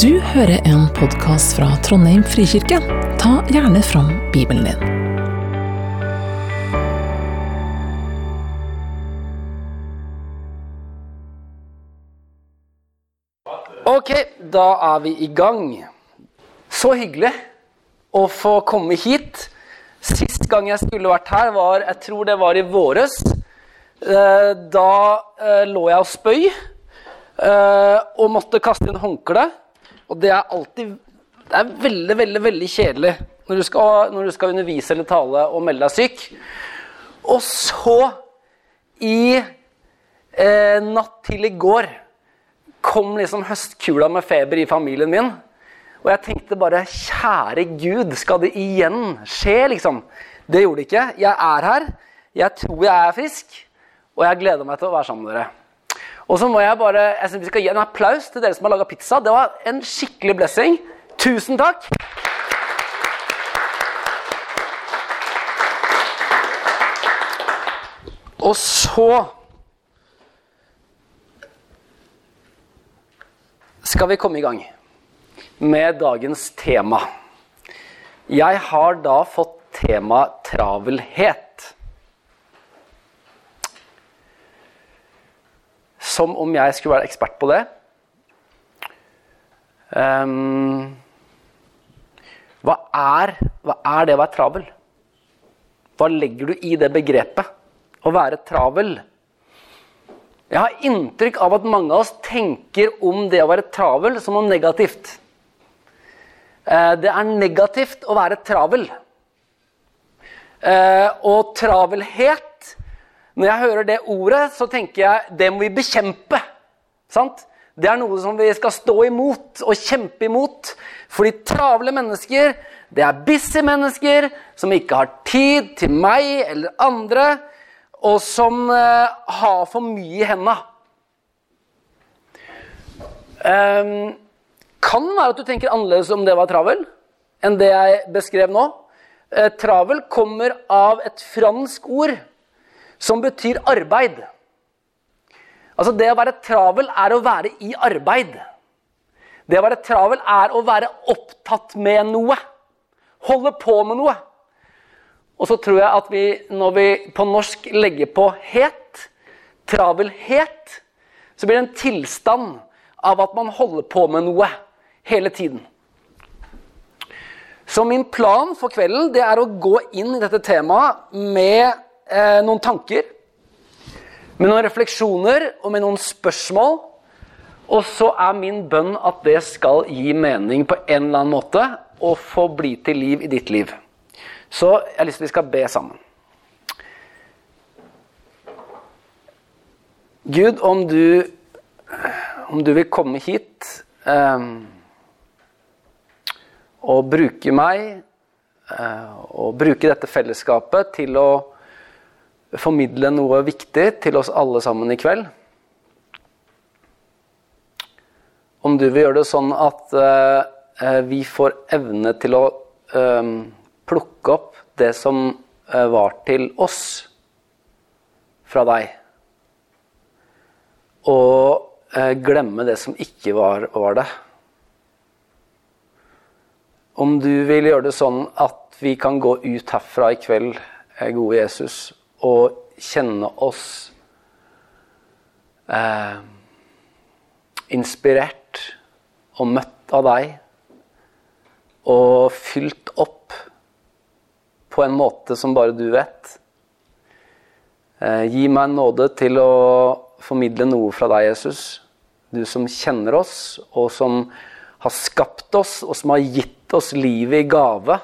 Du hører en podkast fra Trondheim frikirke. Ta gjerne fram Bibelen din. Ok, da er vi i gang. Så hyggelig å få komme hit. Sist gang jeg skulle vært her, var jeg tror det var i våres. Eh, Da eh, lå jeg og spøy eh, og måtte kaste inn håndkle. Og det er alltid Det er veldig, veldig veldig kjedelig når du skal, når du skal undervise eller tale og melde deg syk. Og så, i eh, natt til i går kom liksom høstkula med feber i familien min. Og jeg tenkte bare Kjære Gud, skal det igjen skje, liksom? Det gjorde det ikke. Jeg er her. Jeg tror jeg er frisk. Og jeg gleder meg til å være sammen med dere. Og så må jeg bare, jeg synes Vi skal gi en applaus til dere som har laga pizza. Det var en skikkelig blessing. Tusen takk. Og så skal vi komme i gang med dagens tema. Jeg har da fått tema travelhet. Som om jeg skulle være ekspert på det. Um, hva, er, hva er det å være travel? Hva legger du i det begrepet? Å være travel? Jeg har inntrykk av at mange av oss tenker om det å være travel som noe negativt. Eh, Det er negativt å være travel. Eh, Og travelhet Når jeg hører det ordet, så tenker jeg det må vi bekjempe. Sant? Det er noe som vi skal stå imot og kjempe imot. Fordi travle mennesker, det er busy mennesker som ikke har tid til meg eller andre, og som eh, har for mye i henda. Um, kan være at du tenker annerledes om det var travel enn det jeg beskrev nå. Eh, travel kommer av et fransk ord som betyr arbeid. Altså Det å være travel er å være i arbeid. Det å være travel er å være opptatt med noe. Holde på med noe. Og så tror jeg at vi, når vi på norsk legger på het, travelhet, så blir det en tilstand av at man holder på med noe hele tiden. Så min plan for kvelden det er å gå inn i dette temaet med eh, noen tanker, med noen refleksjoner og med noen spørsmål. Og så er min bønn at det skal gi mening på en eller annen måte og få bli til liv i ditt liv. Så jeg har lyst til at vi skal be sammen. Gud, om du, om du vil komme hit eh, og bruke meg eh, og bruke dette fellesskapet til å formidle noe viktig til oss alle sammen i kveld. Om du vil gjøre det sånn at eh, vi får evne til å eh, plukke opp det som eh, var til oss fra deg. Og eh, glemme det som ikke var, var det. Om du vil gjøre det sånn at vi kan gå ut herfra i kveld, eh, gode Jesus, og kjenne oss eh, inspirert og møtt av deg, og fylt opp på en måte som bare du vet. Eh, gi meg nåde til å formidle noe fra deg, Jesus. Du som kjenner oss, og som har skapt oss, og som har gitt oss livet i gave.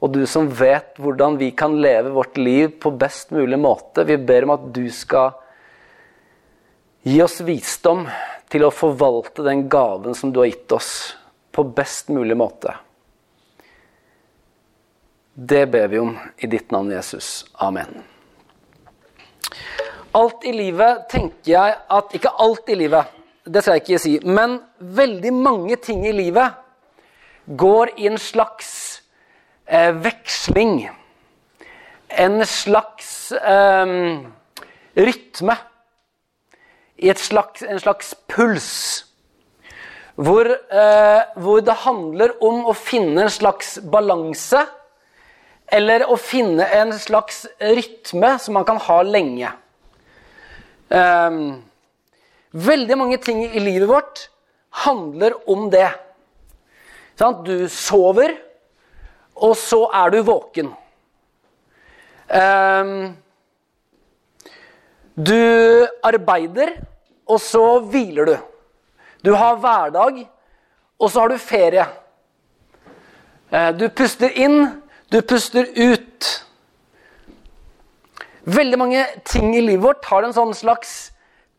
Og du som vet hvordan vi kan leve vårt liv på best mulig måte. Vi ber om at du skal gi oss visdom til å forvalte den gaven som du har gitt oss, på best mulig måte. Det ber vi om i ditt navn, Jesus. Amen. Alt i livet tenker jeg at Ikke alt i livet, det skal jeg ikke si. Men veldig mange ting i livet går i en slags eh, veksling. En slags eh, rytme. I slags, en slags puls. hvor, eh, hvor det handler om å finne en slags balanse. Eller å finne en slags rytme som man kan ha lenge. Eh, veldig mange ting i livet vårt handler om det. Sånn, du sover, og så er du våken. Um, du arbeider, og så hviler du. Du har hverdag, og så har du ferie. Uh, du puster inn, du puster ut. Veldig mange ting i livet vårt har en sånn slags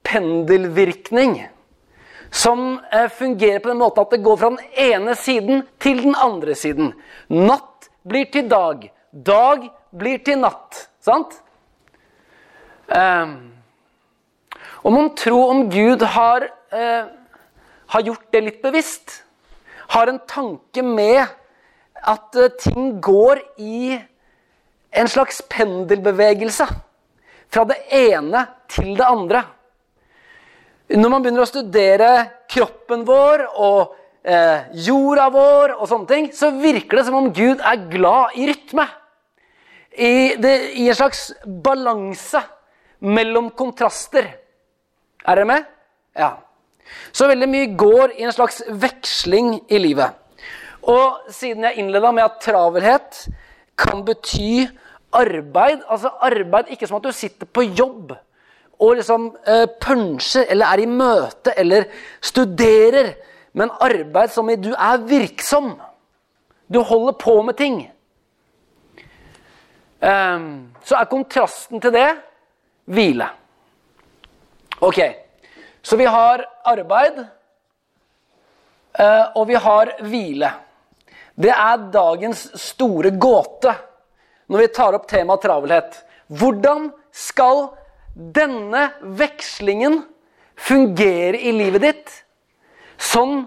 pendelvirkning som eh, fungerer på den måten at det går fra den ene siden til den andre siden. Natt blir til dag. Dag blir til natt. Sant? Om og man tror om Gud har, eh, har, gjort det litt bevisst. Har en tanke med at uh, ting går i en slags pendelbevegelse. Fra det ene til det andre. Når man begynner å studere kroppen vår og eh, jorda vår, og sånne ting, så virker det som om Gud er glad i rytme. I, det, i en slags balanse mellom kontraster. Er dere med? Ja. Så veldig mye går i en slags veksling i livet. Og siden jeg innleda med at travelhet kan bety arbeid Altså arbeid ikke som at du sitter på jobb og liksom eh, puncher eller er i møte eller studerer, men arbeid som i du er virksom. Du holder på med ting. Eh, så er kontrasten til det hvile. Ok, så vi har arbeid, eh, og vi har hvile. Det er dagens store gåte når vi tar opp temaet travelhet. Hvordan skal denne vekslingen fungere i livet ditt sånn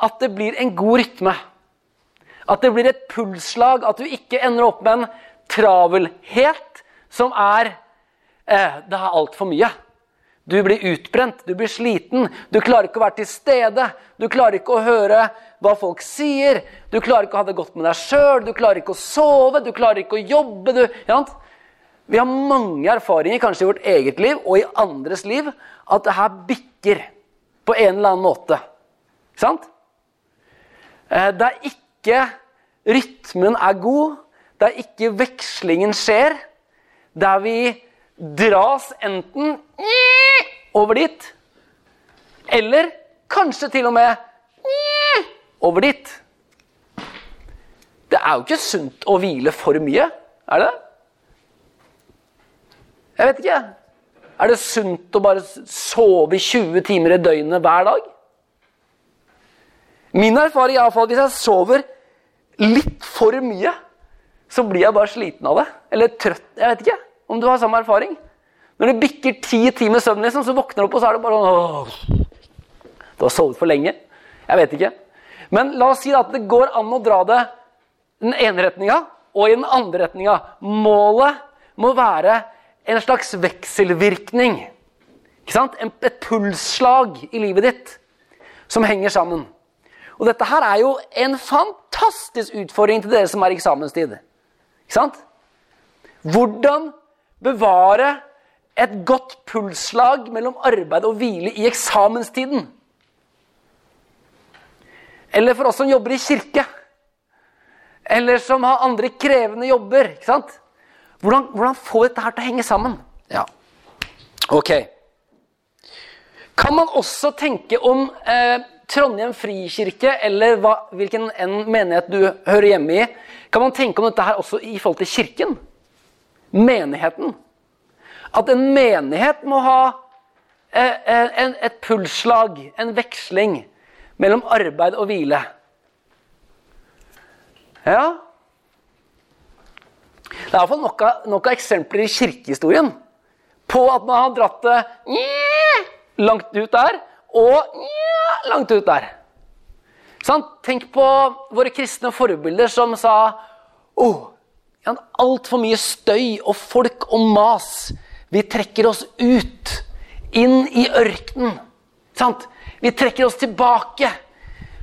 at det blir en god rytme. At det blir et pulsslag, at du ikke ender opp med en travelhet som er eh, Det er altfor mye. Du blir utbrent, du blir sliten, du klarer ikke å være til stede. Du klarer ikke å høre hva folk sier, du klarer ikke å ha det godt med deg sjøl, du klarer ikke å sove, du klarer ikke å jobbe. Du, ja, vi har mange erfaringer, kanskje i vårt eget liv og i andres liv, at det her bikker på en eller annen måte. Sant? Eh, det er ikke rytmen er god, det er ikke vekslingen skjer, der vi dras enten over dit, eller kanskje til og med over dit. Det er jo ikke sunt å hvile for mye, er det? Jeg vet ikke. Er det sunt å bare sove 20 timer i døgnet hver dag? Min erfaring er at hvis jeg sover litt for mye, så blir jeg bare sliten av det. Eller trøtt. Jeg vet ikke om du har samme erfaring. Når det bikker ti timer søvn, liksom, så våkner du opp, og så er det bare sånn Du har sovet for lenge. Jeg vet ikke. Men la oss si at det går an å dra det den ene retninga og i den andre retninga. Målet må være en slags vekselvirkning. Ikke sant? Et pulsslag i livet ditt som henger sammen. Og dette her er jo en fantastisk utfordring til dere som er i eksamenstid. Ikke sant? Hvordan bevare et godt pulsslag mellom arbeid og hvile i eksamenstiden? Eller for oss som jobber i kirke. Eller som har andre krevende jobber. ikke sant? Hvordan, hvordan få dette her til å henge sammen? Ja, ok. Kan man også tenke om eh, Trondheim frikirke, eller hva, hvilken en menighet du hører hjemme i, kan man tenke om dette her også i forhold til kirken? Menigheten. At en menighet må ha eh, eh et pulsslag, en veksling, mellom arbeid og hvile. Ja, det er iallfall nok, av, nok av eksempler i kirkehistorien på at man har dratt det langt ut der og langt ut der. Sånn? Tenk på våre kristne forbilder som sa oh, altfor mye støy og folk og mas. Vi trekker oss ut, inn i ørkenen. Sant? Vi trekker oss tilbake.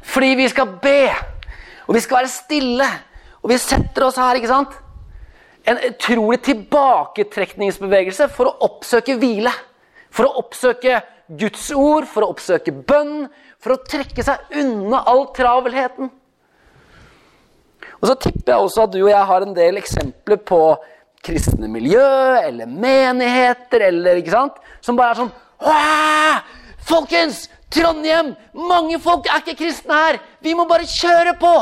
Fordi vi skal be, og vi skal være stille, og vi setter oss her, ikke sant? En utrolig tilbaketrekningsbevegelse for å oppsøke hvile. For å oppsøke Guds ord, for å oppsøke bønn, for å trekke seg unna all travelheten. Og så tipper jeg også at du og jeg har en del eksempler på kristne miljø eller menigheter eller ikke sant? som bare er sånn Åh! Folkens! Trondheim! Mange folk er ikke kristne her! Vi må bare kjøre på!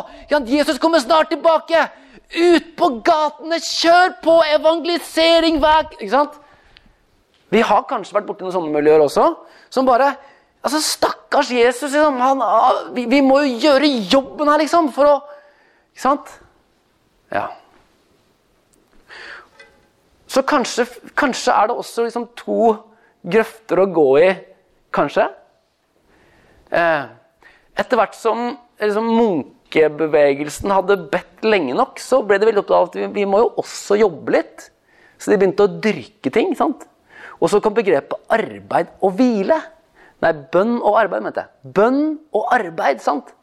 Jesus kommer snart tilbake! Ut på gatene! Kjør på! Evangelisering! Ikke sant? Vi har kanskje vært borti noen sånne miljøer også. Som bare Altså, stakkars Jesus! Liksom, han, vi, vi, må jo gjøre jobben her, liksom, for å Ikke sant? Ja. Så kanskje, kanskje er det også liksom to grøfter å gå i, kanskje. Eh, etter hvert som liksom, munkebevegelsen hadde bedt lenge nok, så ble det veldig opptatt av at vi, vi, må jo også jobbe litt. Så de begynte å dyrke ting. sant? Og så kom begrepet arbeid og hvile. Nei, bønn og arbeid, mente jeg. Bønn og arbeid, sant?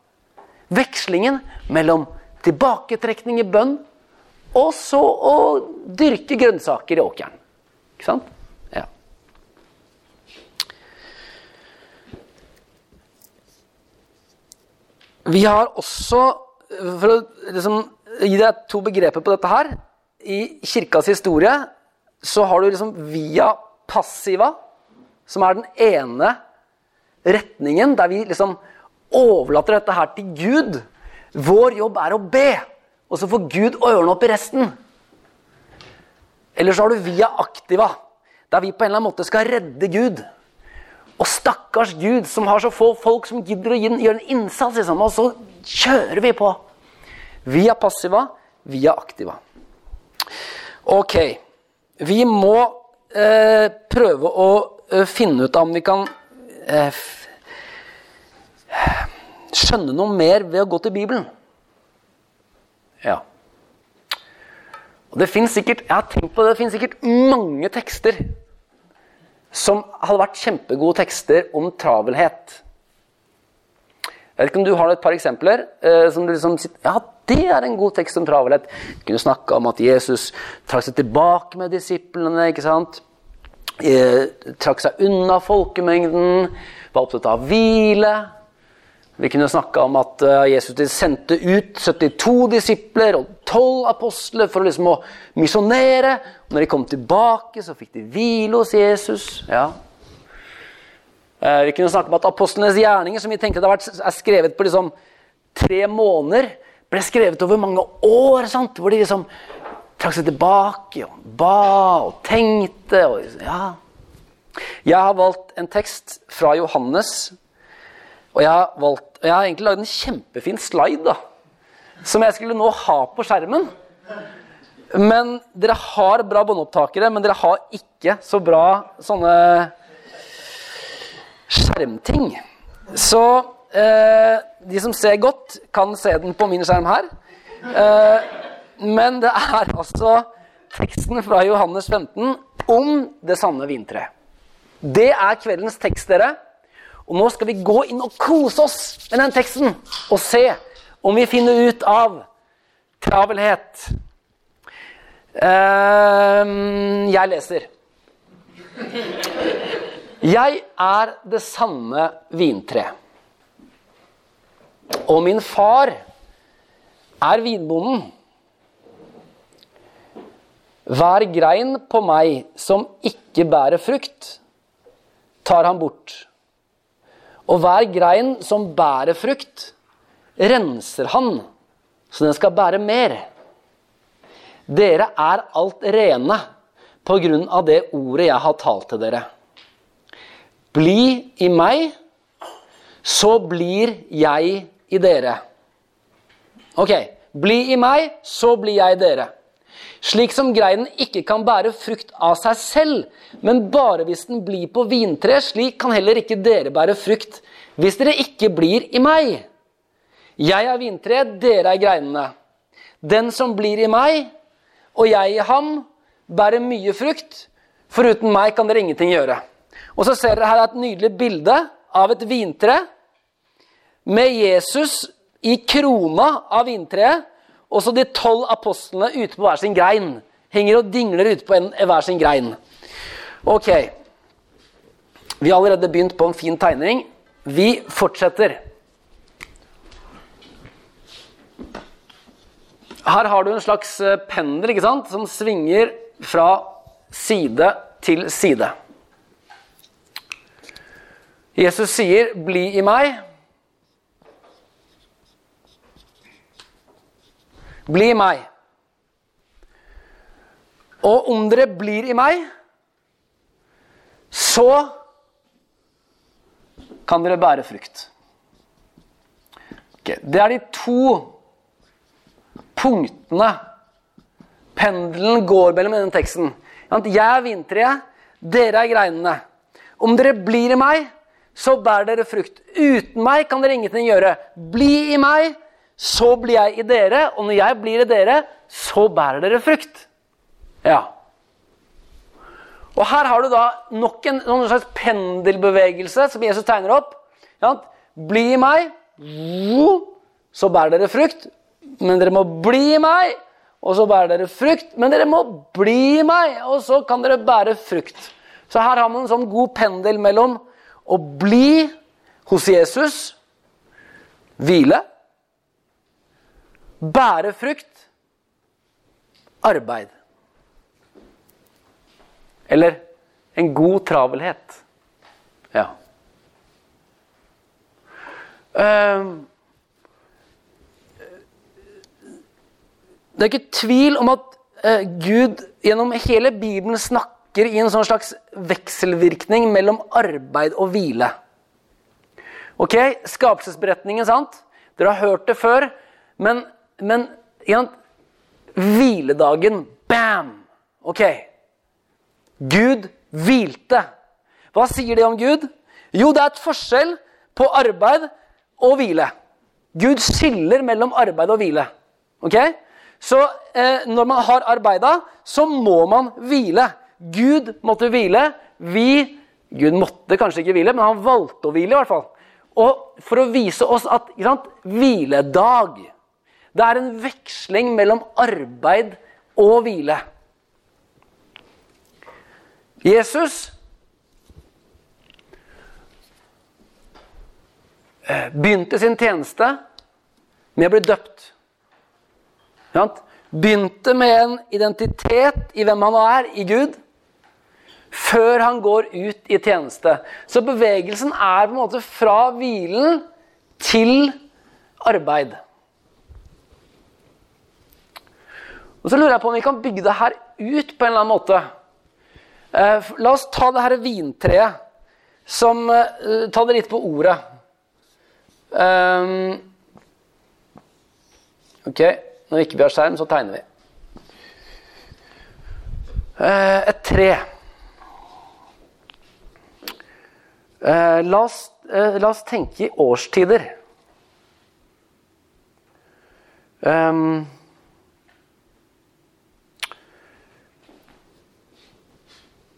Vekslingen mellom tilbaketrekning i bønn og så å dyrke grønnsaker i åkeren. Ikke sant? Ja. Vi har også, for å liksom, gi deg to begreper på dette her I kirkas historie så har du liksom via passiva, som er den ene retningen, der vi liksom overlater dette her til Gud. Vår jobb er å be, og så får Gud ordne opp i resten. Eller så har du via aktiva, der vi på en eller annen måte skal redde Gud. Og stakkars Gud som har så få folk som gidder å gjøre en innsats. Liksom, og så kjører vi på. Via passiva, via aktiva. Ok. Vi må eh, prøve å eh, finne ut om vi kan eh, skjønne noe mer ved å gå til Bibelen. Ja. Og det finnes sikkert, Jeg har tenkt på det, det finnes sikkert mange tekster som hadde vært kjempegode tekster om travelhet. Jeg vet ikke om du har et par eksempler eh, som du liksom sitter Ja, det er en god tekst om travelhet. Vi kunne snakke om at Jesus trakk seg tilbake med disiplene. ikke sant? Eh, trakk seg unna folkemengden, var opptatt av hvile. Vi kunne snakke om at uh, Jesus sendte ut 72 disipler og 12 apostler for liksom å misjonere. Når de kom tilbake, så fikk de hvile hos Jesus. Ja. Uh, vi kunne snakke om at apostlenes gjerninger, som vi tenkte er skrevet på liksom tre måneder, ble skrevet over mange år. Sant? Hvor de liksom trakk seg tilbake og ba og tenkte. Og, ja. Jeg har valgt en tekst fra Johannes og jeg har, valgt, jeg har egentlig lagd en kjempefin slide da, som jeg skulle nå ha på skjermen. Men dere har bra båndopptakere, men dere har ikke så bra sånne skjermting. Så eh, de som ser godt, kan se den på min skjerm her. Eh, men det er altså teksten fra Johannes 15 om det sanne vintreet. Det er kveldens tekst, dere. Og nå skal vi gå inn og kose oss med den teksten og se om vi finner ut av travelhet. Uh, jeg leser. Jeg er det sanne vintre. Og min far er vinbonden. Hver grein på meg som ikke bærer frukt, tar han bort. Og hver grein som bærer frukt, renser han, så den skal bære mer. Dere er alt rene på grunn av det ordet jeg har talt til dere. Bli i meg, så blir jeg i dere. Ok. Bli i meg, så blir jeg i dere. Slik som greinen ikke kan bære frukt av seg selv, men bare hvis den blir på vintre, slik kan heller ikke dere bære frukt hvis dere ikke blir i meg. Jeg er vintreet, dere er greinene. Den som blir i meg, og jeg i ham, bærer mye frukt. Foruten meg kan dere ingenting gjøre. Og så ser dere her et nydelig bilde av et vintre med Jesus i krona av vintreet, og så de tolv apostlene ute på hver sin grein. Henger og dingler ute på en, hver sin grein. Ok. Vi har allerede begynt på en fin tegning. Vi fortsetter. Her har du en slags eh, pendel ikke sant? som svinger fra side til side. Jesus sier, 'Bli i meg'. Bli i meg. Og om dere blir i meg, så kan dere bære frukt. Okay. Det er de to punktene pendelen går mellom denne teksten. Jeg er vintreet, dere er greinene. Om dere blir i meg, så bærer dere frukt. Uten meg kan dere ingenting gjøre. Bli i meg, så blir jeg i dere. Og når jeg blir i dere, så bærer dere frukt. Ja. Og her har du da nok en, noen slags pendelbevegelse som Jesus tegner opp. Ja. Bli i meg, så bærer dere frukt. Men dere må bli i meg, og så bærer dere frukt. Men dere må bli i meg, og så kan dere bære frukt. Så her har man en sånn god pendel mellom å bli hos Jesus, hvile, bære frukt, arbeid. Eller en god travelhet. Ja. Uh, det er ikke tvil om at uh, Gud gjennom hele Bibelen snakker i en sånn slags vekselvirkning mellom arbeid og hvile. Ok, Skapelsesberetningen, sant? Dere har hørt det før. Men, men ja, hviledagen Bam! Ok. Gud hvilte. Hva sier det om Gud? Jo, det er et forskjell på arbeid og hvile. Gud skiller mellom arbeid og hvile. Ok? Så eh, når man har arbeida, så må man hvile. Gud måtte hvile. Vi Gud måtte kanskje ikke hvile, men han valgte å hvile. i hvert fall. Og For å vise oss at sant, hviledag Det er en veksling mellom arbeid og hvile. Jesus eh, begynte sin tjeneste med å bli døpt. Begynte med en identitet i hvem han er i Gud, før han går ut i tjeneste. Så bevegelsen er på en måte fra hvilen til arbeid. Og Så lurer jeg på om vi kan bygge det her ut på en eller annen måte. Eh, la oss ta det her vintreet som eh, Ta det litt på ordet. Um, ok, når ikke vi har skjerm, så tegner vi. Et tre. La, oss, la, oss, tenke i årstider. Um,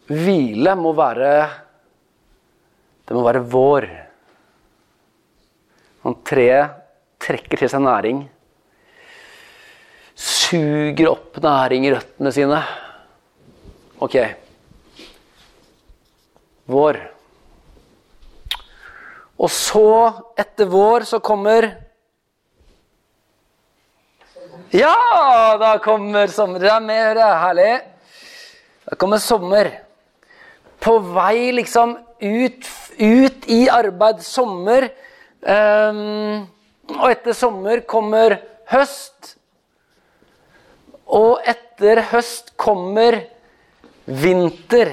Hvile må være Det må være vår. Når treet trekker til seg næring, suger opp næring i røttene sine. Ok. Vår. Og så, etter vår, så kommer Ja, da kommer sommer. Det er mer herlig. Da kommer sommer på vei liksom ut, ut i arbeid. Sommer. Um, og etter sommer kommer høst. Og etter høst kommer vinter.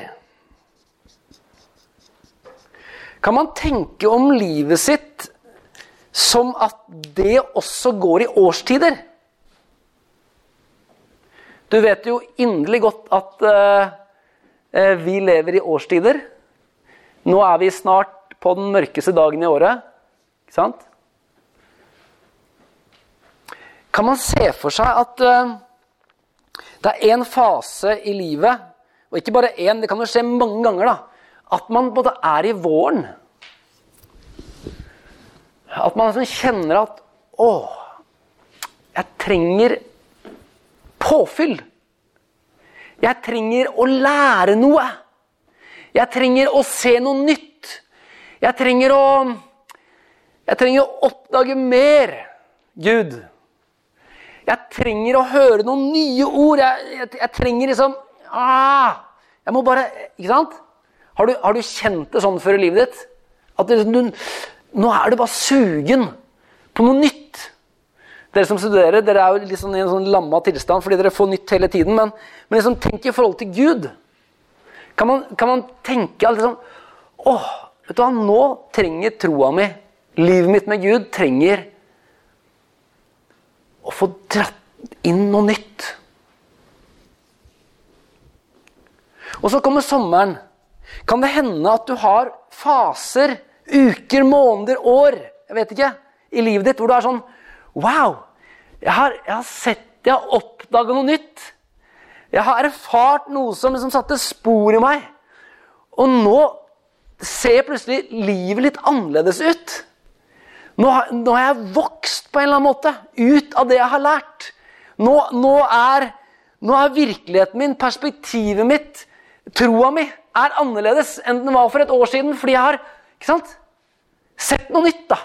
Kan man tenke om livet sitt som at det også går i årstider? Du vet jo inderlig godt at uh, vi lever i årstider. Nå er vi snart på den mørkeste dagen i året. Ikke sant? Kan man se for seg at uh, det er en fase i livet, og ikke bare én, det kan jo skje mange ganger, da, at man både er i våren At man liksom kjenner at Å, jeg trenger påfyll. Jeg trenger å lære noe. Jeg trenger å se noe nytt. Jeg trenger å Jeg trenger å oppdage mer, Gud. Jeg trenger å høre noen nye ord. Jeg, jeg, jeg trenger liksom ah, Jeg må bare Ikke sant? Har du, har du kjent det sånn før i livet ditt? At det, du, nå er du bare sugen på noe nytt. Dere som studerer, dere er jo liksom i en sånn lamma tilstand fordi dere får nytt hele tiden. Men, men liksom, tenk i forhold til Gud. Kan man, kan man tenke liksom, åh, vet du hva, nå trenger troa mi, livet mitt med Gud, trenger å få dratt inn noe nytt. Og så kommer sommeren. Kan det hende at du har faser, uker, måneder, år jeg vet ikke, i livet ditt hvor du er sånn Wow! Jeg har, jeg har sett, jeg har oppdaga noe nytt. Jeg har erfart noe som liksom satte spor i meg. Og nå ser plutselig livet litt annerledes ut. Nå har, nå har, jeg vokst på en eller annen måte ut av det jeg har lært. Nå, nå, er, nå er, virkeligheten min, perspektivet mitt, troa mi, er annerledes enn den var for et år siden. Fordi jeg har ikke sant, sett noe nytt. da.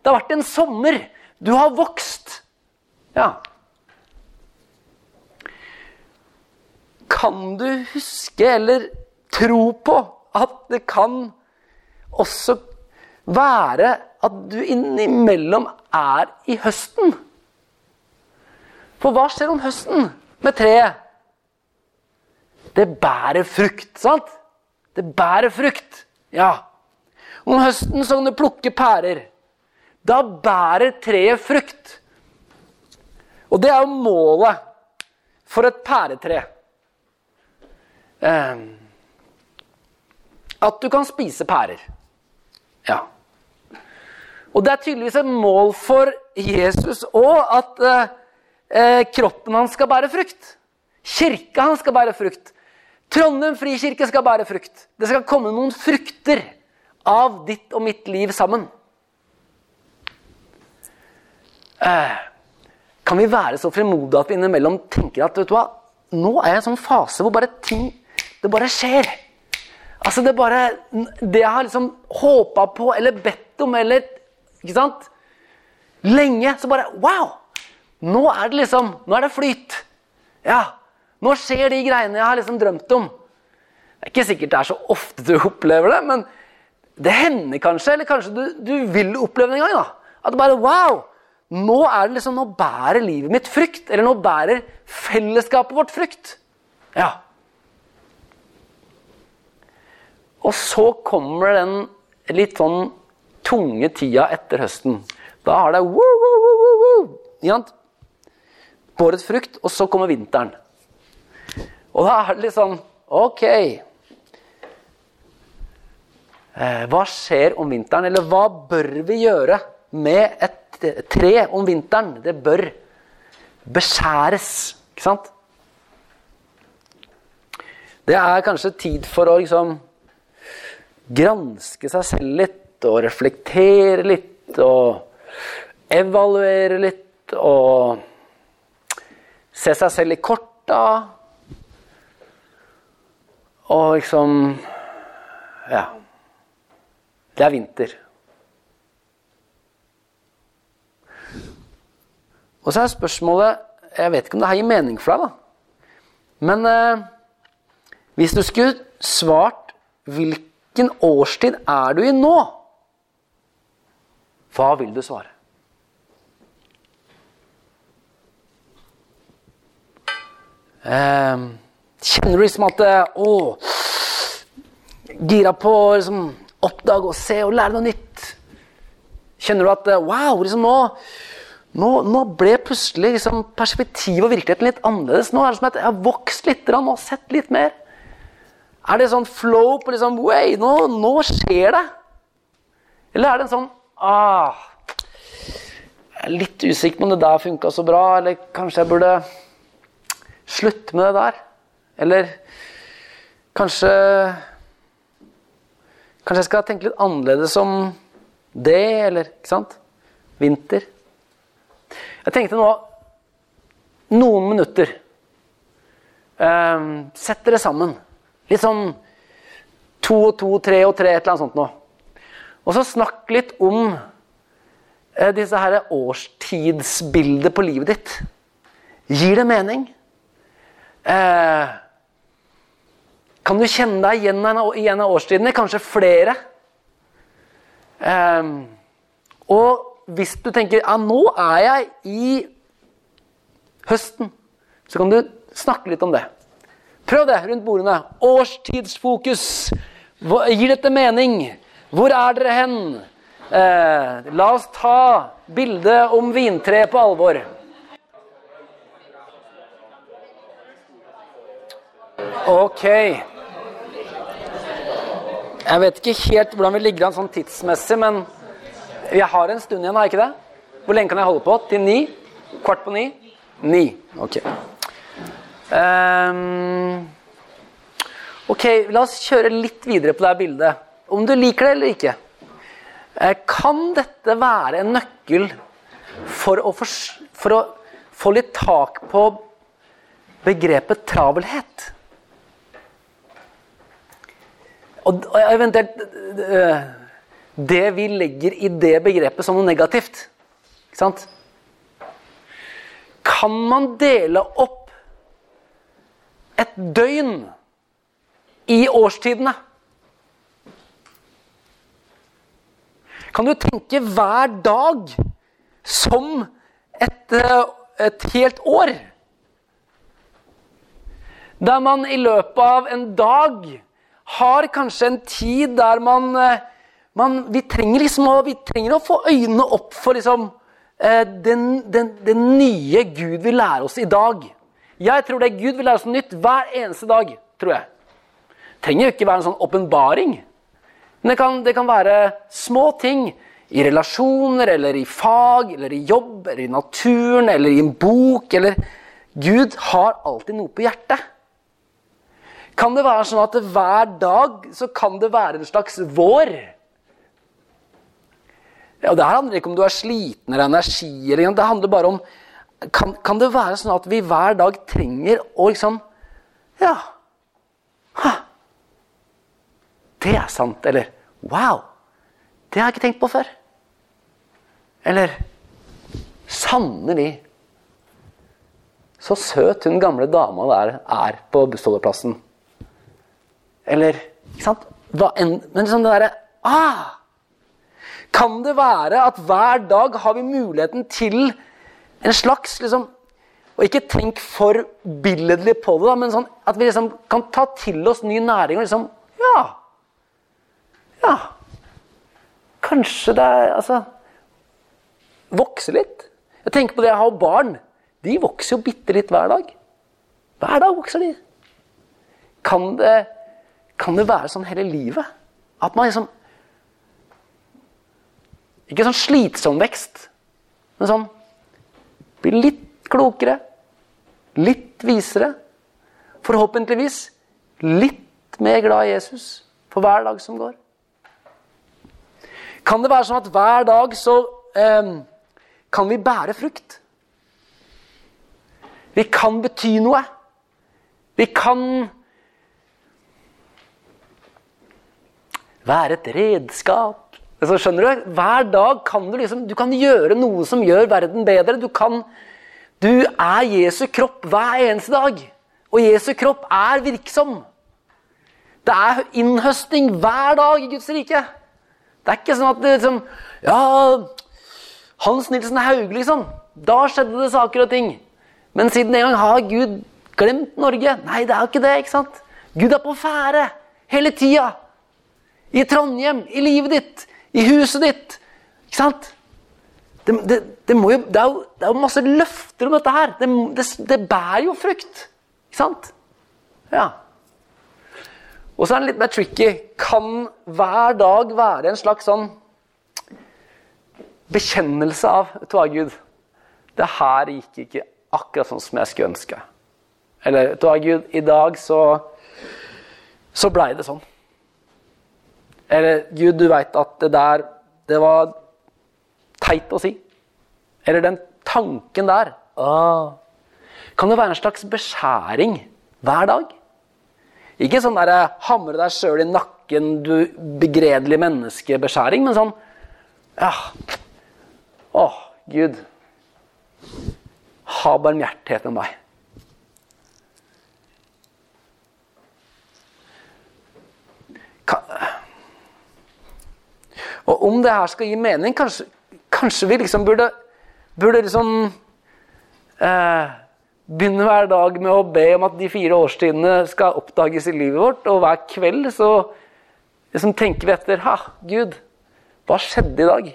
Det har vært en sommer. Du har vokst. Ja. Kan du huske eller tro på at det kan også være at du innimellom er i høsten? For hva skjer om høsten med treet? Det bærer frukt, sant? Det bærer frukt. Ja. Om høsten så kan du plukke pærer. Da bærer treet frukt. Og det er jo målet for et pæretre. Eh, at du kan spise pærer. Ja. Og det er tydeligvis et mål for Jesus òg at eh, kroppen hans skal bære frukt. Kirka hans skal bære frukt. Trondheim frikirke skal bære frukt. Det skal komme noen frukter av ditt og mitt liv sammen. Eh, kan vi være så fremodige at vi innimellom tenker at vet du hva, nå er jeg i en sånn fase hvor bare ting det bare skjer. Altså Det bare Det jeg har liksom håpa på eller bedt om eller Ikke sant? Lenge. Så bare Wow! Nå er det liksom Nå er det flyt. Ja. Nå skjer de greiene jeg har liksom drømt om. Det er ikke sikkert det er så ofte du opplever det, men det hender kanskje. Eller kanskje du, du vil oppleve det en gang. da. At bare Wow! Nå er det liksom, nå bærer livet mitt frykt. Eller nå bærer fellesskapet vårt frykt. Ja. Og så kommer den litt sånn tunge tida etter høsten. Da har det woo, woo, woo, båret frukt, og så kommer vinteren. Og da er det litt sånn Ok. Eh, hva skjer om vinteren? Eller hva bør vi gjøre med et tre om vinteren, det bør beskjæres. Ikke sant? Det er kanskje tid for å liksom granske seg selv litt og reflektere litt og evaluere litt og se seg selv i korta. Og liksom Ja. Det er vinter. Og så er spørsmålet Jeg vet ikke om det her gir mening for deg, da. Men eh, hvis du skulle svart hvilken årstid er du i nå? Hva vil du svare? Eh, kjenner du liksom at eh, Å Gira på å liksom, oppdage og se og lære noe nytt? Kjenner du at eh, Wow, liksom nå nå, nå, ble plutselig liksom, perspektivet og virkeligheten litt annerledes. Nå er det som at jeg har vokst litt og sett litt mer. Er det sånn flow på liksom Way, nå, nå skjer det! Eller er det en sånn ah, Jeg er litt usikker på om det der funka så bra, eller kanskje jeg burde slutte med det der? Eller kanskje Kanskje jeg skal tenke litt annerledes om det, eller Ikke sant? vinter. Jeg tenkte nå noen minutter. Eh, sett dere sammen. Litt sånn to og to, tre og tre, et eller annet sånt noe. Og så snakk litt om eh, disse her årstidsbildet på livet ditt. Gir det mening? Eh, kan du kjenne deg igjen i en av årstidene? Kanskje flere? Eh, og hvis du tenker ja, nå er jeg i høsten, så kan du snakke litt om det. Prøv det rundt bordene. Årstidsfokus. Hva, gir dette mening? Hvor er dere hen? Eh, la oss ta bildet om vintreet på alvor. Ok. Jeg vet ikke helt hvordan vi ligger an sånn tidsmessig, men jeg har en stund igjen, har jeg ikke det? Hvor lenge kan jeg holde på? Til ni? Kvart på ni? Ni. Ok. Um, ok, la oss kjøre litt videre på det bildet. Om du liker det eller ikke. Eh, kan dette være en nøkkel for å, for, for å få litt tak på begrepet travelhet? Og, eventuelt eh, det vi legger i det begrepet som noe negativt. Ikke sant? Kan man dele opp et døgn i årstidene? Kan du tenke hver dag som et, eh, et helt år? Der man i løpet av en dag har kanskje en tid der man, eh, man vi, trenger liksom å, vi trenger å få øynene opp for liksom, eh, den, den, den, nye Gud vil lære oss i dag. Jeg tror det er Gud vil lære oss noe nytt hver eneste dag. tror jeg. Det trenger jo ikke være en sånn åpenbaring. Men det kan, det kan være små ting i relasjoner eller i fag eller i jobb eller i naturen eller i en bok. eller Gud har alltid noe på hjertet. Kan det være sånn at hver dag så kan det være en slags vår? Ja, det her handler ikke om du er sliten eller energi. Eller, det handler bare om kan, kan, det være sånn at vi hver dag trenger å liksom Ja. Ha. Det er sant. Eller Wow! Det har jeg ikke tenkt på før. Eller Sannelig. Så søt hun gamle dama der er på bussholdeplassen. Eller ikke sant? En, men liksom det derre ah, Kan det være at hver dag har vi muligheten til en slags liksom, Og ikke tenk for billedlig på det, da, men sånn at vi liksom kan ta til oss ny næring og liksom Ja. Ja. Kanskje det er Altså Vokse litt. Jeg tenker på det jeg har barn. De vokser jo bitte litt hver dag. Hver dag vokser de. Kan det kan det være sånn hele livet? At man liksom Ikke sånn slitsom vekst, men sånn Bli litt klokere, litt visere. Forhåpentligvis litt mer glad i Jesus for hver dag som går. Kan det være sånn at hver dag så eh, kan vi bære frukt? Vi kan bety noe. Vi kan være et redskap. Så skjønner du, Hver dag kan du liksom, du kan gjøre noe som gjør verden bedre. Du, kan, du er Jesu kropp hver eneste dag. Og Jesu kropp er virksom. Det er innhøsting hver dag i Guds rike. Det er ikke sånn at det liksom Ja, Hans Nilsen Haug, liksom. Da skjedde det saker og ting. Men siden en gang har Gud glemt Norge. Nei, det er jo ikke det. ikke sant? Gud er på ferde hele tida i Trondheim, i livet ditt, i huset ditt. Ikke sant? Det, det, det, jo, det er, jo, er jo masse løfter om dette her. Det, bærer jo frukt. Ikke sant? Ja. Og så er det litt mer tricky. Kan hver dag være en slags sånn bekjennelse av Vet du Gud? Det her gikk ikke akkurat sånn som jeg skulle ønske. Eller vet du Gud, i dag så, så blei det sånn. Eller Gud, du veit at det der Det var teit å si. eller den tanken der, ah, kan det være en slags beskjæring hver dag. Ikke sånn der eh, hamre deg sjøl i nakken, du begredelige menneske-beskjæring, men sånn Ja. Å, Gud. Ha barmhjertighet med meg. Og om det her skal gi mening, kanskje, kanskje vi liksom burde, burde liksom eh, begynne hver dag med å be om at de fire årstidene skal oppdages i livet vårt, og hver kveld så liksom tenker vi etter Ha, Gud, hva skjedde i dag?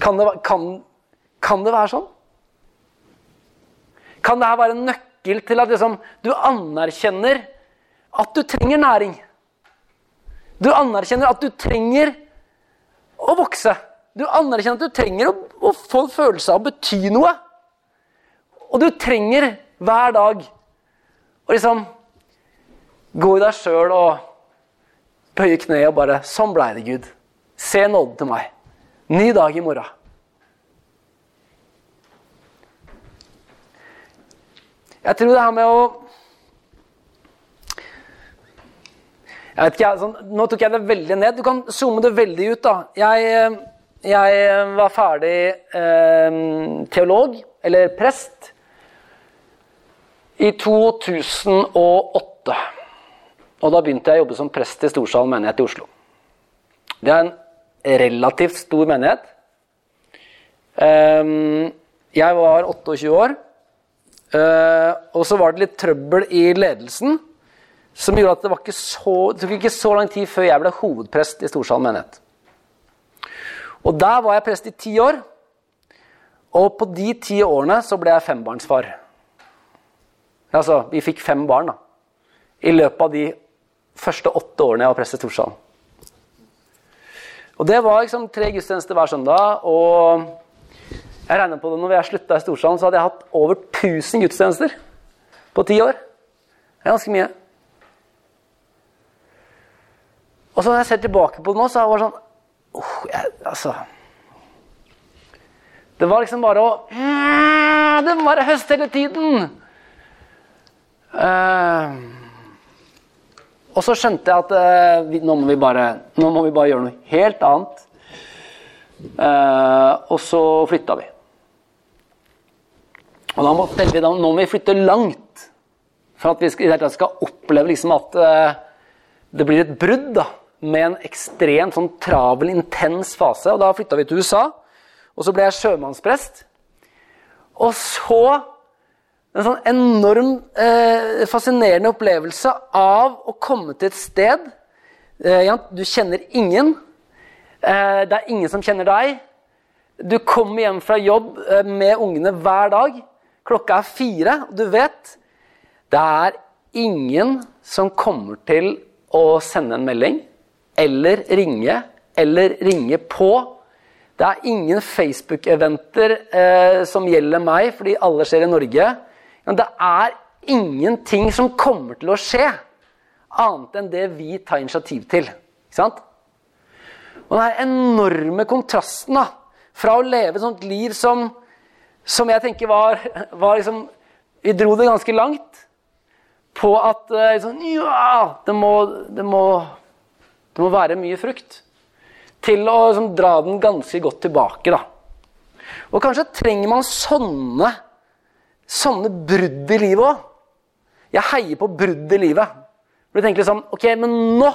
Kan det, kan, kan det være sånn? Kan det her være en nøkkel til at liksom, du anerkjenner at du trenger næring? Du anerkjenner at du trenger å vokse. Du anerkjenner at du trenger å, å få en følelse av å bety noe. Og du trenger hver dag å liksom gå i deg sjøl og bøye kneet og bare Sånn blei det, Gud. Se nåden til meg. Ny dag i morgen. Jeg tror det her med å Jeg vet ikke, sånn, Nå tok jeg det veldig ned. Du kan zoome det veldig ut. da. Jeg, eh, jeg var ferdig eh, teolog, eller prest, i 2008. Og da begynte jeg å jobbe som prest i Storsalen menighet i Oslo. Det er en relativt stor menighet. Eh, jeg var 28 år. Eh, og så var det litt trøbbel i ledelsen. Som gjorde at det, ikke så, det tok ikke så lang tid før jeg ble hovedprest i Storsalen menighet. Og der var jeg prest i ti år. Og på de ti årene så ble jeg fembarnsfar. Altså, vi fikk fem barn da. i løpet av de første åtte årene jeg var prest i Storsalen. Og det var liksom tre gudstjenester hver søndag. Og jeg regner på det når jeg slutta i Storsalen, så hadde jeg hatt over 1000 gudstjenester på ti år. Det er ganske mye. Og så når jeg ser tilbake på det nå, så er det sånn oh, jeg, Altså Det var liksom bare å Det må være høst hele tiden! Uh, og så skjønte jeg at uh, vi, nå, må bare, nå må vi bare gjøre noe helt annet. Uh, og så flytta vi. Og da må, vi, da, nå må vi flytte langt for at vi skal, skal oppleve liksom at det blir et brudd. da med en ekstremt sånn travel, intens fase. og Da flytta vi til USA, og så ble jeg sjømannsprest. Og så en sånn enorm, eh, fascinerende opplevelse av å komme til et sted eh, Du kjenner ingen. Eh, det er ingen som kjenner deg. Du kommer hjem fra jobb eh, med ungene hver dag. Klokka er fire, og du vet Det er ingen som kommer til å sende en melding eller ringe eller ringe på. Det er ingen Facebook-eventer eh, som gjelder meg, fordi alle skjer i Norge. Men det er ingenting som kommer til å skje, annet enn det vi tar initiativ til. Ikke sant? Og den enorme kontrasten da, fra å leve et sånt liv som, som jeg tenker var, var liksom, Vi dro det ganske langt på at sånn, ja, det må, det må det må være mye frukt. Til å liksom, dra den ganske godt tilbake. da. Og kanskje trenger man sånne, sånne brudd i livet òg. Jeg heier på brudd i livet. Du tenker liksom Ok, men nå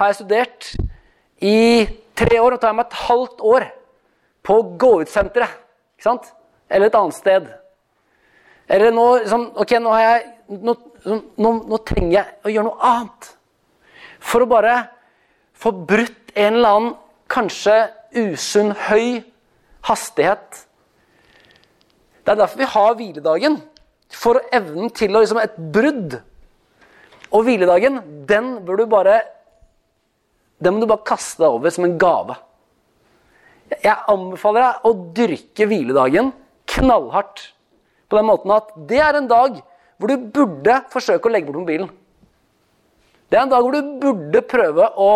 har jeg studert i tre år, og tar jeg meg et halvt år på å gå ut-senteret. Ikke sant? Eller et annet sted. Eller nå liksom, Ok, nå har jeg nå, nå, nå trenger jeg å gjøre noe annet. For å bare få brutt en eller annen kanskje usunn, høy hastighet. Det er derfor vi har hviledagen. For evnen til å liksom Et brudd. Og hviledagen, den bør du bare Den må du bare kaste deg over som en gave. Jeg anbefaler deg å dyrke hviledagen knallhardt. På den måten at det er en dag hvor du burde forsøke å legge bort mobilen. Det er en dag hvor du burde prøve å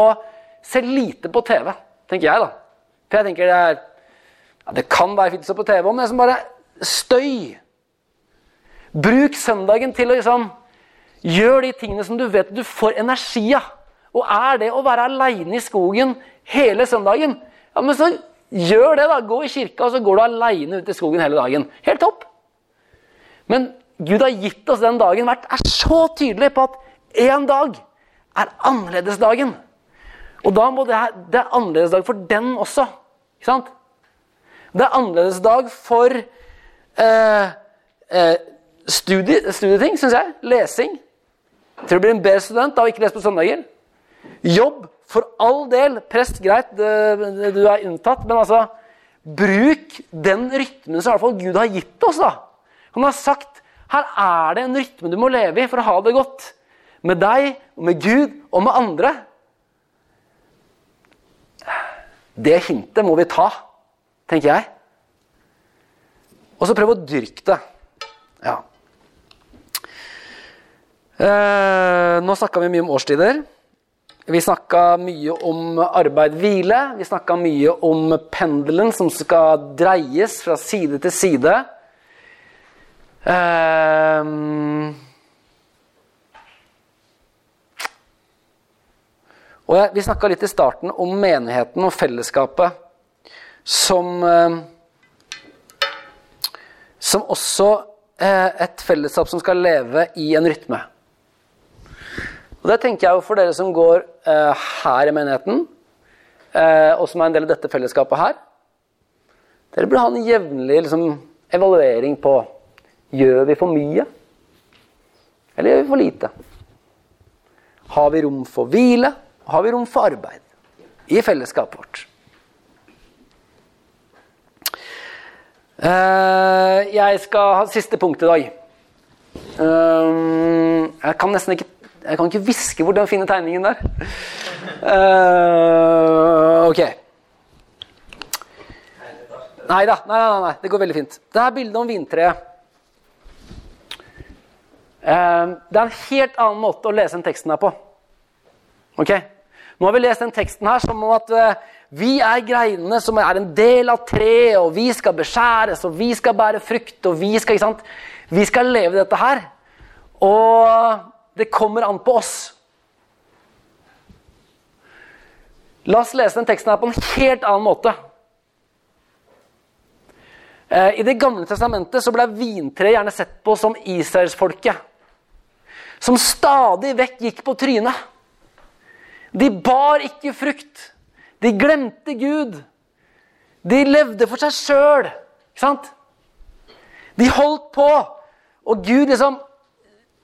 Se lite på TV, tenker jeg, da. For jeg tenker det er ja, Det kan være fint å se på TV om, det er som bare støy. Bruk søndagen til å liksom gjøre de tingene som du vet du får energi av. Og er det å være aleine i skogen hele søndagen, ja, men så gjør det, da. Gå i kirka, og så går du aleine ut i skogen hele dagen. Helt topp. Men Gud har gitt oss den dagen, vært er så tydelig på at én dag er annerledesdagen. Og da må det, det er annerledesdag for den også. Ikke sant? Det er annerledes dag for eh, eh, studie, studieting, syns jeg. Lesing. Jeg tror du blir en bedre student av å ikke lese på søndager. Jobb, for all del. Prest, greit, det, du er unntatt. Men altså, bruk den rytmen som i hvert fall Gud har gitt oss. da. Han har sagt her er det en rytme du må leve i for å ha det godt. Med deg, med Gud og med andre. Det hintet må vi ta, tenker jeg. Og så prøve å dyrke det. Ja. Eh, nå snakka vi mye om årstider. Vi snakka mye om arbeid-hvile. Vi snakka mye om pendelen som skal dreies fra side til side. Um, og jeg, vi snakka litt i starten om menigheten og fellesskapet som uh, Som også uh, et fellesskap som skal leve i en rytme. Og Det tenker jeg jo for dere som går uh, her i menigheten, og som er en del av dette fellesskapet her. Dere burde ha en jevnlig liksom, evaluering på Gjør vi for mye? Eller gjør vi for lite? Har vi rom for hvile? Har vi rom for arbeid i fellesskapet vårt? Uh, jeg skal ha siste punkt i dag. jeg kan nesten ikke jeg kan ikke hviske hvor den fine tegningen der. Uh, ok. Nei da. Nei, nei, nei, det går veldig fint. Det er bildet om vintreet. Uh, det er en helt annen måte å lese den teksten her på. Ok? Nå har vi lest den teksten her som om at uh, vi er greinene som er en del av treet, og vi skal beskjæres, og vi skal bære frukt, og vi skal, ikke sant? Vi skal leve dette her. Og det kommer an på oss. La oss lese den teksten her på en helt annen måte. Eh, I Det gamle testamentet så ble vintreet gjerne sett på som israelsfolket. Som stadig vekk gikk på trynet. De bar ikke frukt. De glemte Gud. De levde for seg sjøl. Ikke sant? De holdt på. Og Gud liksom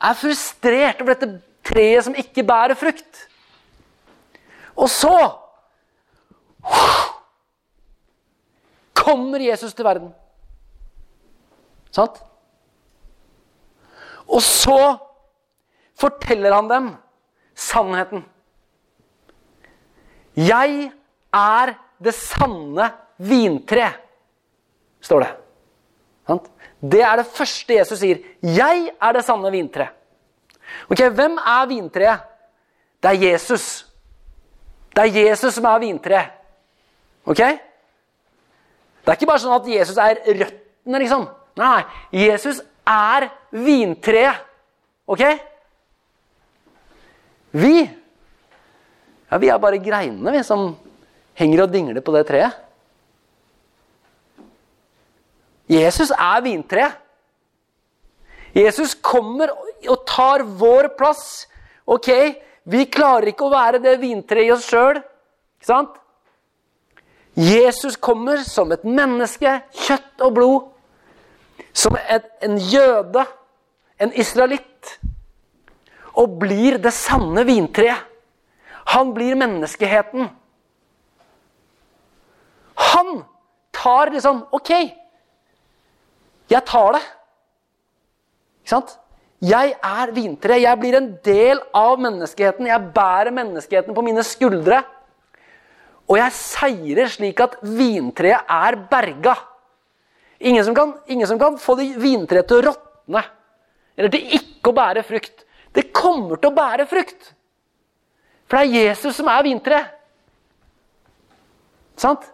er frustrert over dette treet som ikke bærer frukt. Og så kommer Jesus til verden. Sant? Og så forteller han dem sannheten. Jeg er det sanne vintre, står det. Det er det første Jesus sier. 'Jeg er det sanne vintre'. Ok, Hvem er vintreet? Det er Jesus. Det er Jesus som er vintreet. Ok? Det er ikke bare sånn at Jesus er røttene, liksom. Nei, Jesus er vintreet. Ok? Vi ja, vi er bare greinene, vi, som henger og dingler på det treet. Jesus er vintreet. Jesus kommer og tar vår plass. Ok, vi klarer ikke å være det vintreet i oss sjøl. Ikke sant? Jesus kommer som et menneske, kjøtt og blod. Som et, en jøde, en israelitt. Og blir det sanne vintreet. Han blir menneskeheten. Han tar liksom Ok, jeg tar det. Ikke sant? Jeg er vintre. Jeg blir en del av menneskeheten. Jeg bærer menneskeheten på mine skuldre. Og jeg seirer slik at vintreet er berga. Ingen som kan, ingen som kan få vintreet til å råtne eller til ikke å bære frukt. Det kommer til å bære frukt. For det er Jesus som er vintreet. Sant?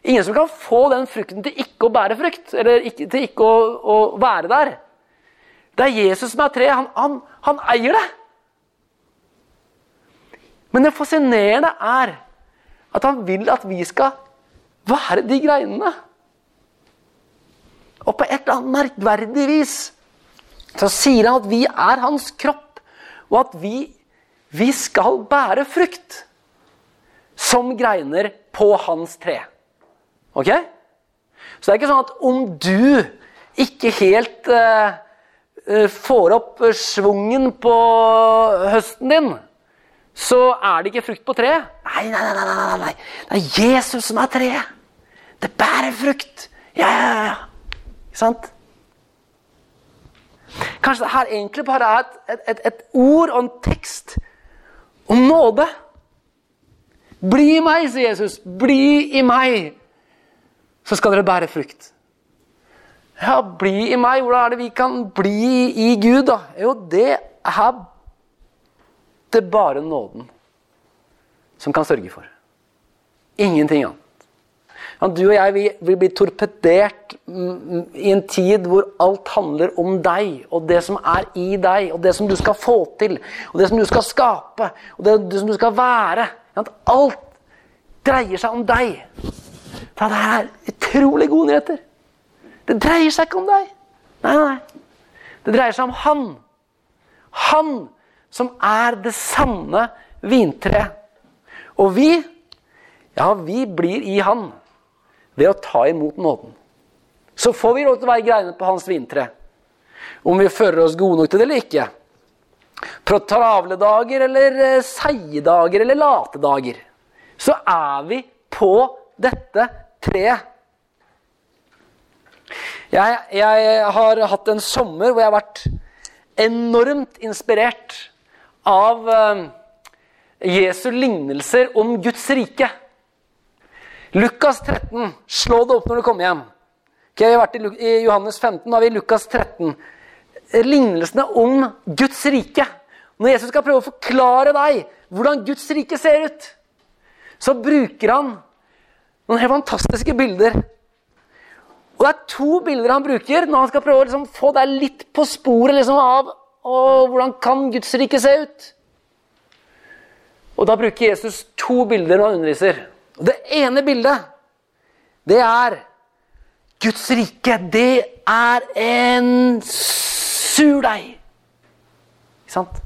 Ingen som kan få den frukten til ikke å bære frukt, eller ikke, til ikke å, å, være der. Det er Jesus som er treet. Han, han, han eier det. Men det fascinerende er at han vil at vi skal være de greinene. Og på et eller annet merkverdig vis så sier han at vi er hans kropp, og at vi, vi skal bære frukt som greiner på hans tre. Ok? Så det er ikke sånn at om du ikke helt uh, får opp svungen på høsten din, så er det ikke frukt på treet. Nei, nei, nei, nei, nei. Det er Jesus som er treet. Det bærer frukt. Ja, ja, ja. Ikke sant? Kanskje det her egentlig bare er et, et, et, ord og en tekst om nåde. Bli i meg, sier Jesus. Bli i meg, så skal dere bære frukt. Ja, bli i meg. Hvordan er det vi kan bli i Gud, da? Jo, det er det bare nåden som kan sørge for. Ingenting annet. Du og jeg vi, vi blir torpedert i en tid hvor alt handler om deg og det som er i deg, og det som du skal få til, og det som du skal skape, og det, det som du skal være. Alt dreier seg om deg. For det er utrolig gode nyheter. Det dreier seg ikke om deg. Nei, nei. Det dreier seg om Han. Han som er det sanne vintreet. Og vi, ja, vi blir i Han ved å ta imot nåden. Så får vi lov til å være greinet på hans vintre. Om vi fører oss gode nok til det eller ikke. På travle dager eller eh, seige dager eller late dager. Så er vi på dette treet. Jeg, jeg, har hatt en sommer hvor jeg har vært enormt inspirert av uh, Jesu lignelser om Guds rike. Lukas 13. Slå det opp når du kommer hjem. Okay, vi har vært i Johannes 15, nå har vi i Lukas 13. Lignelsene om Guds rike. Når Jesus skal prøve å forklare deg hvordan Guds rike ser ut, så bruker han noen helt fantastiske bilder. Og det er to bilder han bruker når han skal prøve å liksom få deg litt på sporet liksom, av hvordan kan Guds rike se ut. Og da bruker Jesus to bilder når han underviser. Og Det ene bildet, det er Guds rike. Det er en surdeig. Ikke sant?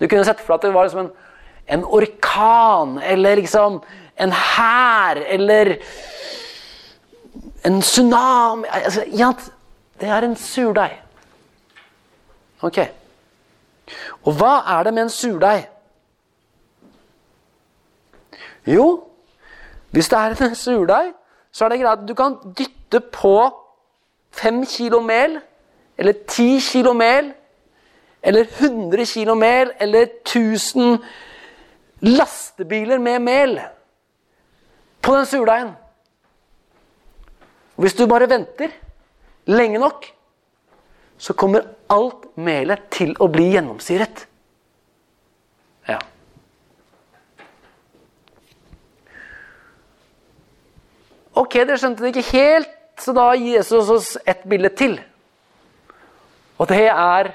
Du kunne sett for deg at det var liksom en, en orkan eller liksom en hær eller en tsunami altså, ja, Det er en surdeig. Ok. Og hva er det med en surdeig? Jo, hvis det er en surdeig, så er det greit at du kan dytte på fem kilo mel, eller ti kilo mel, eller 100 kilo mel, eller 1000 lastebiler med mel på den surdeigen. Hvis du bare venter lenge nok, så kommer alt melet til å bli gjennomsyret. Ok, dere skjønte det ikke helt, så da gir Jesus oss et bilde til. Og det er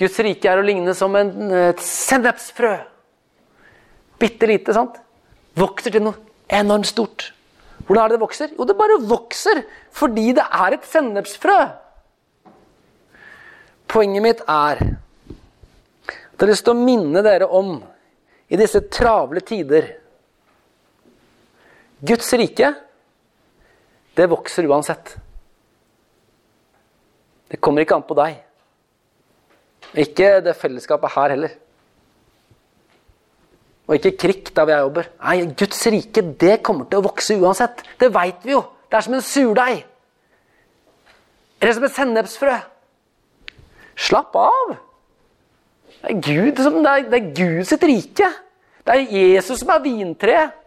Guds rike er å ligne som en, et sennepsfrø. Bitte lite, sant? Vokser til noe enormt stort. Hvordan er det det vokser? Jo, det bare vokser fordi det er et sennepsfrø. Poenget mitt er at jeg har lyst til å minne dere om i disse travle tider Guds rike det vokser uansett. Det kommer ikke an på deg. Ikke det fellesskapet her heller. Og ikke krikk der hvor jeg jobber. Nei, Guds rike det kommer til å vokse uansett. Det veit vi jo. Det er som en surdeig. Eller som et sennepsfrø. Slapp av. Det er Gud, det er, det er Gud sitt rike. Det er Jesus som er vintreet.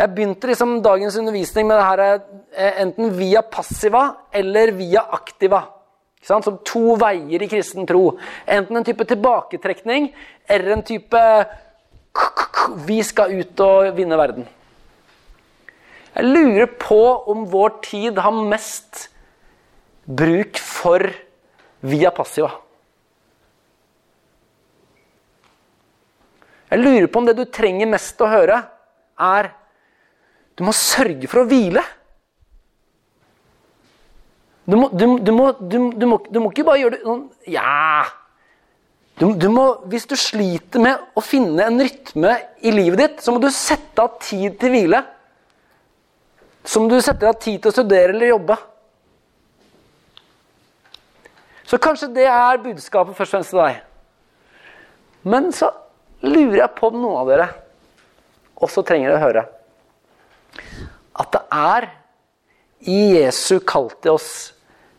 Jeg begynte liksom dagens undervisning med det her eh, enten via passiva eller via aktiva. Som to veier i kristen tro. Enten en type tilbaketrekning eller en type vi skal ut og vinne verden. Jeg lurer på om vår tid har mest bruk for via passiva. Jeg lurer på om det du trenger mest å høre, er du må sørge for å hvile. Du må, du, du må, du må, må ikke bare gjøre det sånn Ja! Må, hvis du sliter med å finne en rytme i livet ditt, så må du sette av tid til hvile. Som du setter av tid til å studere eller jobbe. Så kanskje det er budskapet først og fremst til deg. Men så lurer jeg på om noen av dere også trenger å høre at det er i Jesu kall til oss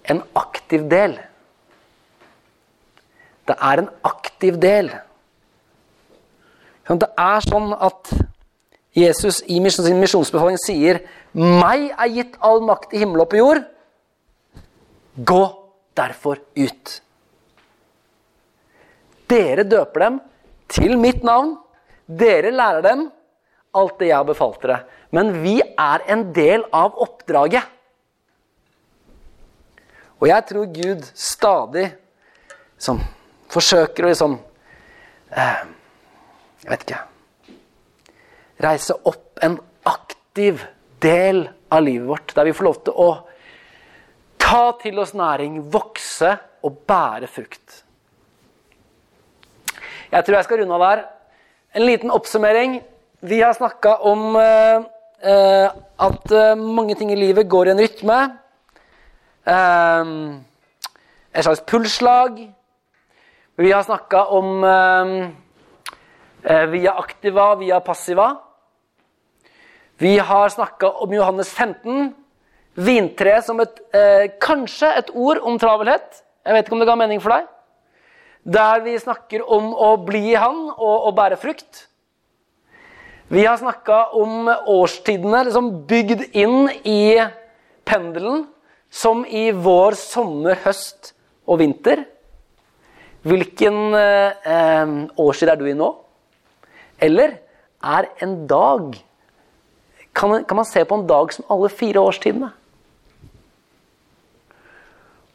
en aktiv del. Det er en aktiv del. Det er sånn at Jesus i sin misjonsbefaling sier 'Meg er gitt all makt i himmel og på jord'. Gå derfor ut. Dere døper dem til mitt navn. Dere lærer dem alt det jeg har befalt dere. Men vi er en del av oppdraget. Og jeg tror Gud stadig som forsøker å liksom Jeg vet ikke Reise opp en aktiv del av livet vårt, der vi får lov til å ta til oss næring, vokse og bære frukt. Jeg tror jeg skal runde av der. En liten oppsummering. Vi har snakka om eh, eh, at eh, mange ting i livet går i en rytme. Eh, et slags pulsslag. Vi har snakka om eh, via aktiva, via passiva. Vi har snakka om Johannes 15. Vintre som et, eh, kanskje et ord om travelhet. Jeg vet ikke om det ga mening for deg. Der vi snakker om å bli i Han og å bære frukt. Vi har snakka om årstidene liksom bygd inn i pendelen som i vår, sommer, høst og vinter. Hvilken eh, årstid er du i nå? Eller er en dag kan, kan man se på en dag som alle fire årstidene?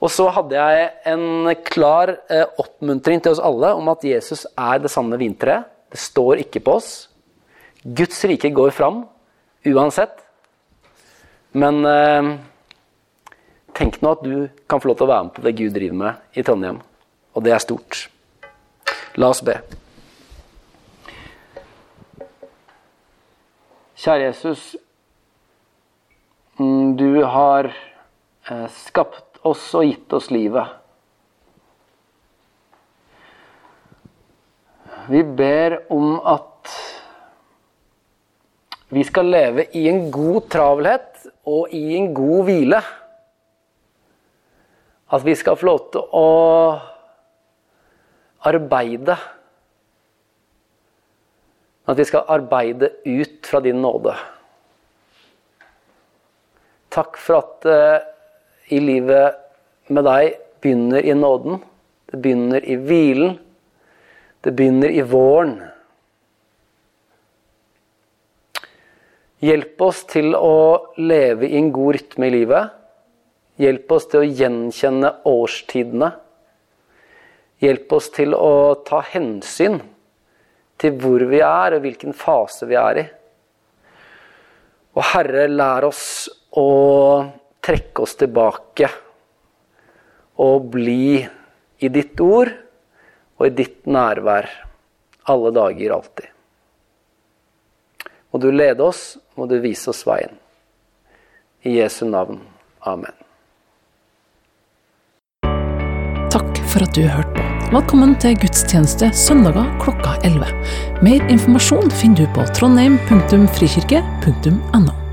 Og så hadde jeg en klar eh, oppmuntring til oss alle om at Jesus er det sanne vintreet. Det står ikke på oss. Guds rike går fram uansett. Men eh, Tenk nå at du kan få lov til å være med på det Gud driver med i Trondheim. Og det er stort. La oss be. Kjære Jesus. Mm, du har eh, skapt oss og gitt oss livet. Vi ber om at vi skal leve i en god travelhet og i en god hvile. At vi skal få lov til å arbeide. At vi skal arbeide ut fra din nåde. Takk for at uh, i livet med deg begynner i nåden. Det begynner i hvilen. Det begynner i våren. Hjelp oss til å leve i en god rytme i livet. Hjelp oss til å gjenkjenne årstidene. Hjelp oss til å ta hensyn til hvor vi er, og hvilken fase vi er i. Og Herre, lær oss å trekke oss tilbake og bli i ditt ord og i ditt nærvær alle dager, alltid. Må du lede oss, må du vise oss veien. I Jesu navn. Amen. Takk for at du hørte på. Velkommen til gudstjeneste søndager klokka 11. Mer informasjon finner du på trondheim.frikirke.no.